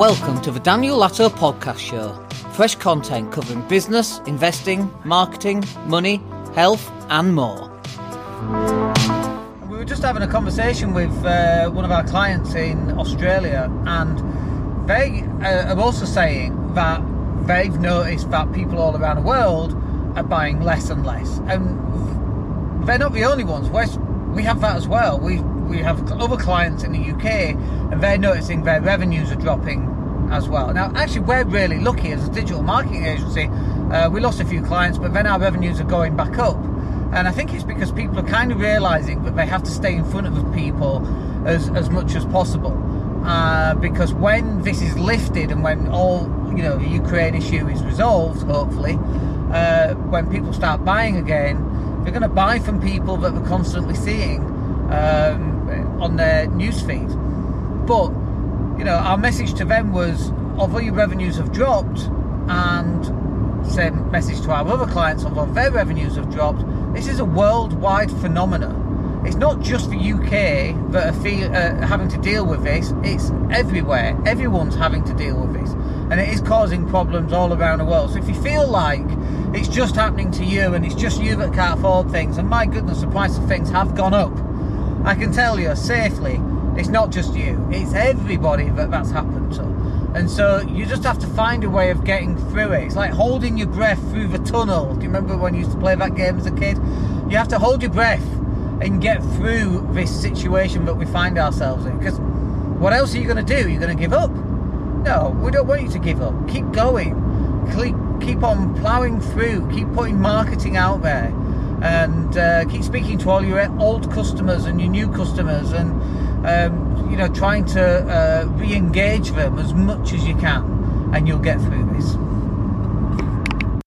Welcome to the Daniel Latto Podcast Show. Fresh content covering business, investing, marketing, money, health, and more. We were just having a conversation with uh, one of our clients in Australia, and they uh, are also saying that they've noticed that people all around the world are buying less and less. And they're not the only ones. We're, we have that as well. We we have other clients in the UK, and they're noticing their revenues are dropping as well. Now, actually, we're really lucky as a digital marketing agency. Uh, we lost a few clients, but then our revenues are going back up. And I think it's because people are kind of realizing that they have to stay in front of people as, as much as possible. Uh, because when this is lifted and when all you know the Ukraine issue is resolved, hopefully, uh, when people start buying again, they're going to buy from people that they're constantly seeing um, on their newsfeed. But you know, our message to them was, although your revenues have dropped, and same message to our other clients, although their revenues have dropped, this is a worldwide phenomenon. It's not just the UK that are feel, uh, having to deal with this, it's everywhere. Everyone's having to deal with this. And it is causing problems all around the world. So if you feel like it's just happening to you and it's just you that can't afford things, and my goodness, the price of things have gone up, I can tell you safely, it's not just you, it's everybody that that's happened to. And so you just have to find a way of getting through it. It's like holding your breath through the tunnel. Do you remember when you used to play that game as a kid? You have to hold your breath and get through this situation that we find ourselves in. Because what else are you going to do? You're going to give up? No, we don't want you to give up. Keep going. Keep, keep on ploughing through. Keep putting marketing out there. And uh, keep speaking to all your old customers and your new customers and um, you know trying to uh, re-engage them as much as you can and you'll get through this